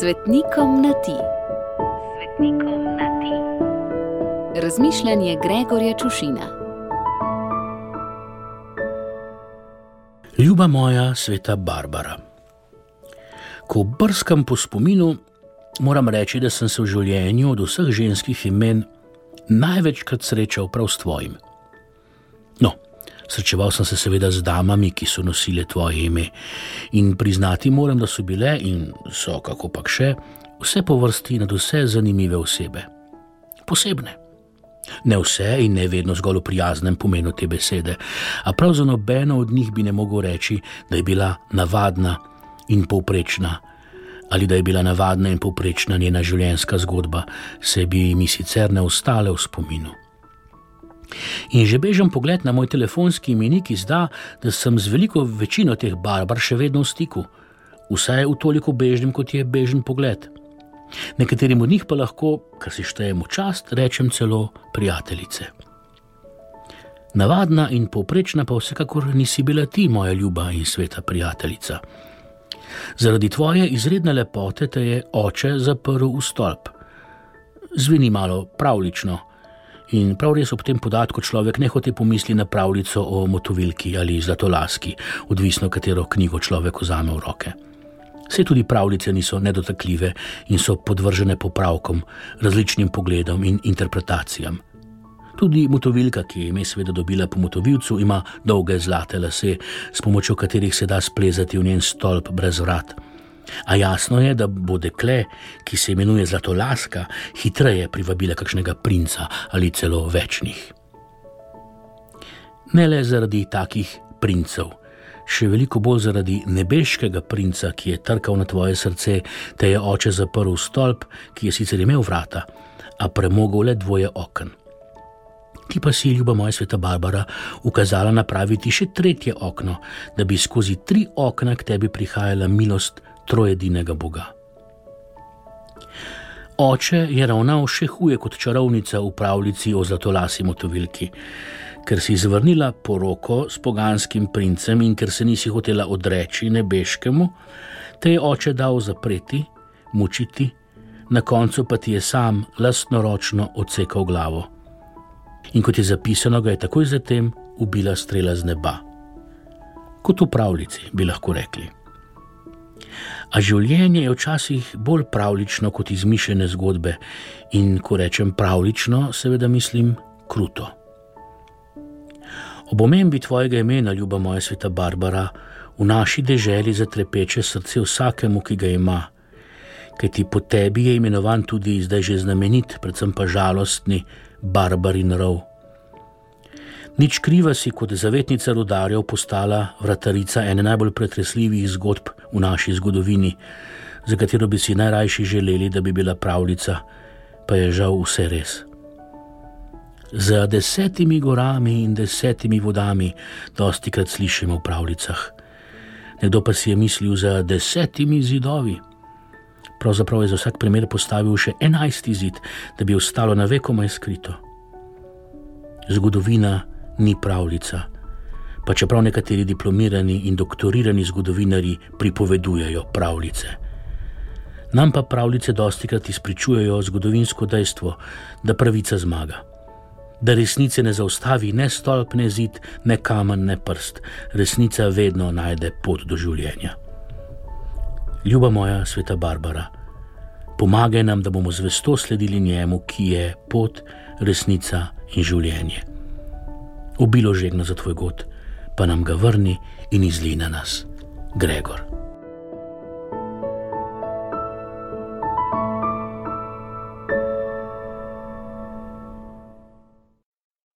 Svetnikom na ti. Svetnikom na ti. Razmišljanje Gregorja Čušina. Ljuba moja sveta Barbara. Ko brskam po spominu, moram reči, da sem se v življenju od vseh ženskih imen največkrat srečal prav s tvojim. No, srečeval sem se seveda z damami, ki so nosile tvoje ime in priznati moram, da so bile in so, kako pa še, vse po vrsti nad vse zanimive osebe. Posebne. Ne vse in ne vedno zgolj v prijaznem pomenu te besede, a prav za nobeno od njih bi ne mogel reči, da je bila navadna in povprečna, ali da je bila navadna in povprečna njena življenjska zgodba, se bi mi sicer ne ostale v spominu. In že bežen pogled na moj telefonski imenik izda, da sem z veliko večino teh barbar še vedno v stiku, vsaj v toliko bežnem, kot je bežen pogled. Nekaterim od njih pa lahko, kar si štejemo čast, rečem celo prijateljice. Navadna in povprečna pa vsekakor nisi bila ti, moja ljuba in sveta prijateljica. Zaradi tvoje izredne lepote te je oče zaprl v stolp. Zveni malo pravlično. In prav res ob tem podatku človek ne hoče pomisli na pravljico o motovilki ali zlatolaski, odvisno katero knjigo človek vzame v roke. Vse tudi pravljice niso nedotakljive in so podvržene popravkom, različnim pogledom in interpretacijam. Tudi motovilka, ki je ime seveda dobila po motovilcu, ima dolge zlate lase, s pomočjo katerih se da splezati v njen stolp brez vrat. A jasno je, da bo dekle, ki se imenuje Zlatolaska, hitreje privabila kakšnega princa ali celo večnih. Ne le zaradi takih princev, še veliko bolj zaradi nebeškega princa, ki je trkal na tvoje srce, te je oče zaprl v stolp, ki je sicer imel vrata, a premogel le dvoje okn. Ti pa si, ljuba moja sveta Barbara, ukazala napraviti še tretje okno, da bi skozi tri okna k tebi prihajala milost trojedinega Boga. Oče je ravnal še huje kot čarovnica v pravljici o zlatolasi motovilki, ker si zavrnila poroko s poganskim princem in ker se nisi hotela odreči nebeškemu, te je oče dal zapreti, mučiti, na koncu pa ti je sam lastnoročno odsekal glavo in kot je zapisano, ga je takoj zatem ubila strela z neba. Kot v pravljici, bi lahko rekli. A življenje je včasih bolj pravlično kot izmišljene zgodbe, in ko rečem pravlično, seveda mislim kruto. Ob omembi tvojega imena, ljuba moja sveta Barbara, v naši deželi zatrepeče srce vsakemu, ki ga ima, kajti po tebi je imenovan tudi zdaj že znamenit, predvsem pa žalostni barbarin rov. Nič kriva si kot zavetnica rodarjev postala vratarica ene najbolj pretresljivih zgodb v naši zgodovini, za katero bi si najrajši želeli, da bi bila pravljica, pa je žal vse res. Za desetimi gorami in desetimi vodami dosti krat slišimo v pravljicah. Nekdo pa si je mislil za desetimi zidovi. Pravzaprav je za vsak primer postavil še enajsti zid, da bi ostalo na vekomaj skrito. Zgodovina ni pravljica, pa čeprav nekateri diplomirani in doktorirani zgodovinari pripovedujejo pravljice. Nam pa pravljice dosti krat izpričujejo zgodovinsko dejstvo, da pravica zmaga. Da resnice ne zaustavi ne stolp, ne zid, ne kamen, ne prst, resnica vedno najde pot do življenja. Ljuba moja sveta Barbara, pomagaj nam, da bomo zvesto sledili njemu, ki je pot, resnica in življenje. Obilo žegno za tvoj god, pa nam ga vrni in izli na nas, Gregor.